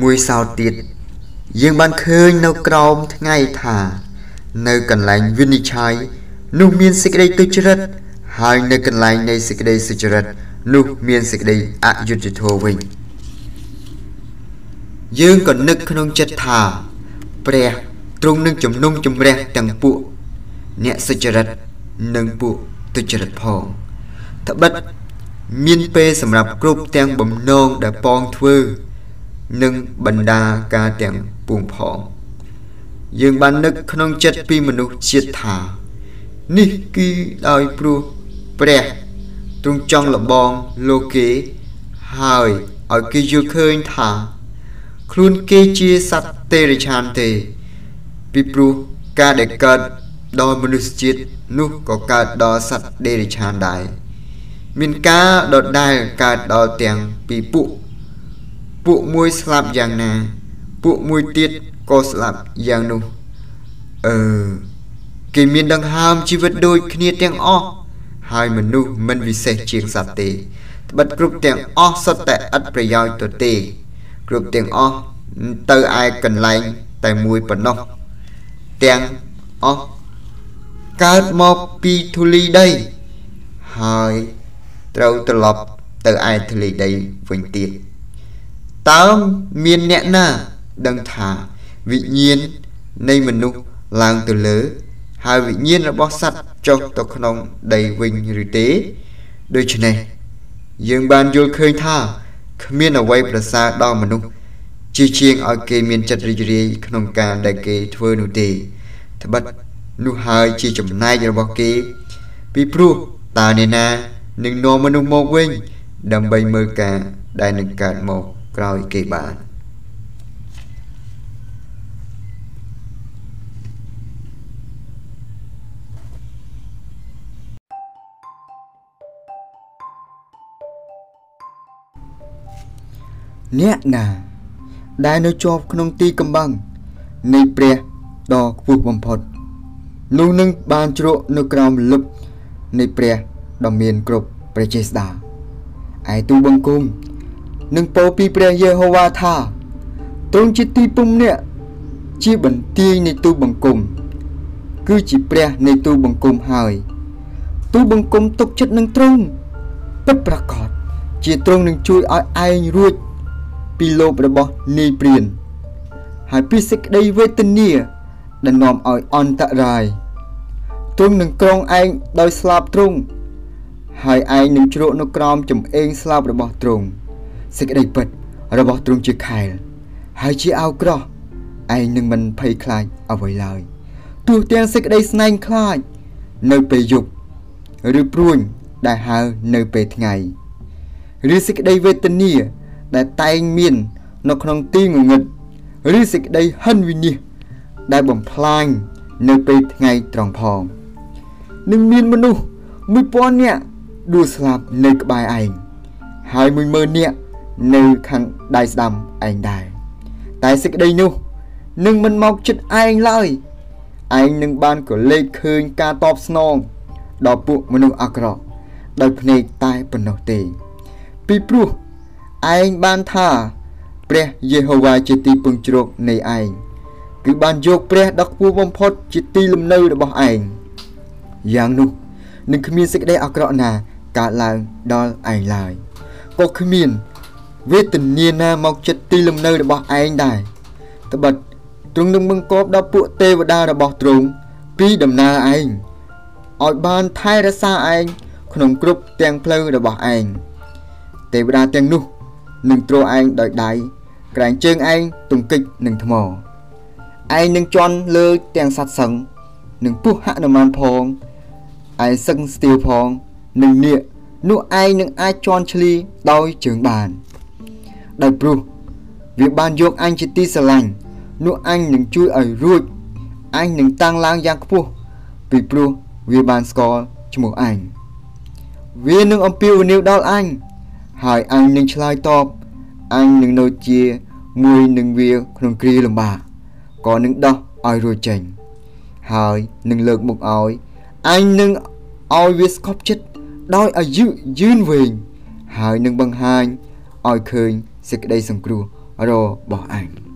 មួយសោតទៀតយើងបានឃើញនៅក្រោមថ្ងៃថា នៅកន្លែងវិនិច្ឆ័យនោះមានសេចក្តីទុច្ចរិតហើយនៅកន្លែងនៃសេចក្តីសុចរិតនោះមានសេចក្តីអយុត្តិធម៌វិញយើងក៏នឹកក្នុងចិត្តថាព្រះទ្រង់នឹងជំនុំជម្រះទាំងពួក អ្នកសុចរិតនិងពួកទុច្ចរិតផងត្បិតមានពេលសម្រាប់គ្រប់ទាំងបំណងដែលពងធ្វើ និងបណ្ដាការទាំងពួងផង យើងបាននឹកក្នុងចិត្តពីមនុស្សជាតិថា នេះគឺដោយព្រោះព្រះទ្រង់ចង់លបងលោកគេហើយឲ្យគេយល់ឃើញថា ខ្លួនគេជាសត្វទេរឆានទេ ពីព្រោះការដែលកើតដោយមនុស្សជាតិនោះក៏កើតដល់សត្វទេរឆានដែរមានការដដែលកើតដល់ទាំងពីពួក ពួកមួយស្លាប់យ៉ាងណា ពួកមួយទៀតក៏ស្លាប់យ៉ាងនោះអឺគេមានដង្ហើមជីវិតដូចគ្នាទាំងអស់ហើយមនុស្សមិនវិសេសជាងសត្វទេត្បិតគ្រប់ទាំងអស់សុទ្ធតែឥតប្រយោជន៍ទៅទេ គ្រប់ទាំងអស់ទៅឯកន្លែងតែមួយប៉ុណ្ណោះទាំងអស់កើតមកពីធូលីដី ហើយត្រូវត្រឡប់ទៅឯធូលីដីវិញទៀត តើមានអ្នកណាដឹងថាវិញ្ញាណនៃមនុស្សឡើងទៅលើ ហើយវិញ្ញាណរបស់សត្វចុះទៅក្នុងដីវិញឬទេ ដូច្នេះយើងបានយល់ឃើញថាគ្មានអ្វីប្រសើរដល់មនុស្សជាជាងឲ្យគេមានចិត្តរីករាយក្នុងការដែលគេធ្វើនោះទេត្បិតនោះហើយជាចំណែករបស់គេ ពីព្រោះតើអ្នកណានឹងនាំមនុស្សមកវិញ ដើម្បីមើលការដែលនឹងកើតមក ក្រោយគេបានអ្នកណា ដែលនៅជាប់ក្នុងទីកំបាំងនៃព្រះដ៏ខ្ពស់បំផុតនោះនឹងបានជ្រក់នៅក្រោមលឹបនៃព្រះដ៏មានគ្រប់ព្រះចេស្តាឯទូបង្គំ នឹងពោពីព្រះយេហូវ៉ាថាទ្រង់ជាទីពំនាក់ជាបន្ទាយនៃទូបង្គំ គឺជាព្រះនៃទូបង្គំហើយទូបង្គំទុកចិត្តនឹងទ្រង់ពិតប្រាកដជាទ្រង់នឹងជួយឲ្យឯងរួចពីលោភរបស់នាយព្រាន ហើយពីសេចក្តីវេទនាដែលនាំឲ្យអន្តរាយទ្រង់នឹងក្រងឯងដោយស្លាប់ទ្រង់ហើយឯងនឹងជ្រក់នៅក្រោមចំអេងស្លាប់របស់ទ្រង់ សេចក្តីពិតរបស់ទ្រង់ជាខែល ហើយជាអាវក្រោះឯងនឹងមិនភ័យខ្លាចអ្វីឡើយទោះទាំងសេចក្តីស្នែងខ្លាច នៅពេលយប់ឬព្រួញដែលហើនៅពេលថ្ងៃឬសេចក្តីវេទនាដែលតែងមាន នៅក្នុងទីងងឹតឬសេចក្តីហិនវិនិច្ឆ័យដែលបំផ្លាញនៅពេលថ្ងៃត្រង់ផងនឹងមានមនុស្ស1000នាក់ដួលស្លាប់នៅក្បែរឯងហើយ10000នាក់ នៅខាងដៃស្ដាំឯងដែរតែសេចក្តីនោះនឹងមិនមកចិត្តឯងឡើយឯងនឹងបានក៏លេខឃើញការតបស្នង ដល់ពួកមនុស្សអាក្រក់ដោយភ្នែកតែប៉ុណ្ណោះទេ ពីព្រោះឯងបានថា ព្រះយេហូវ៉ាជាទីពឹងជ្រកនៃឯងគឺបានយកព្រះដ៏ខ្ពស់បំផុត ជាទីលំនៅរបស់ឯងយ៉ាងនោះនឹងគ្មានសេចក្តីអាក្រក់ណាកើតឡើងដល់ឯងឡើយក៏គ្មាន វេទនាណាមកចិត្តទីលំនៅរបស់ឯងដែរត្បិតទ្រង់នឹងបង្កប់ដល់ពួកទេវតារបស់ទ្រង់ពីដំណើរឯងឲ្យបានថែរក្សាឯងក្នុងគ្រប់ទាំងផ្លូវរបស់ឯងទេវតាទាំងនោះនឹងទ្រឯងដោយដៃក្រែងជើងឯងទង្គិចនឹងថ្មឯងនឹងជន់លើទាំងសัตว์សឹងនឹងពុះហនុមានផងឯសឹងស្ទៀវផងនឹងនៀកនោះឯងនឹងអាចជន់ឈ្លីដោយជើងបាន ដោយព្រោះវាបានយកអញជាទីស្រឡាញ់នោះអញនឹងជួយឲ្យរួចអញនឹងតាំងឡើងយ៉ាងខ្ពស់ពីព្រោះវាបានស្គាល់ឈ្មោះអញវានឹងអំពាវនាវដល់អញហើយអញនឹងឆ្លើយតបអញនឹងនៅជាមួយនឹងវាក្នុងគ្រាលំបាកក៏នឹងដោះឲ្យរួចចេញ ហើយនឹងលើកមុខឲ្យអញនឹងឲ្យវាស្កប់ចិត្តដោយអាយុយឺនវែងហើយនឹងបង្ហាញឲ្យឃើញ សេចក្តីសង្គ្រោះរបស់អញ។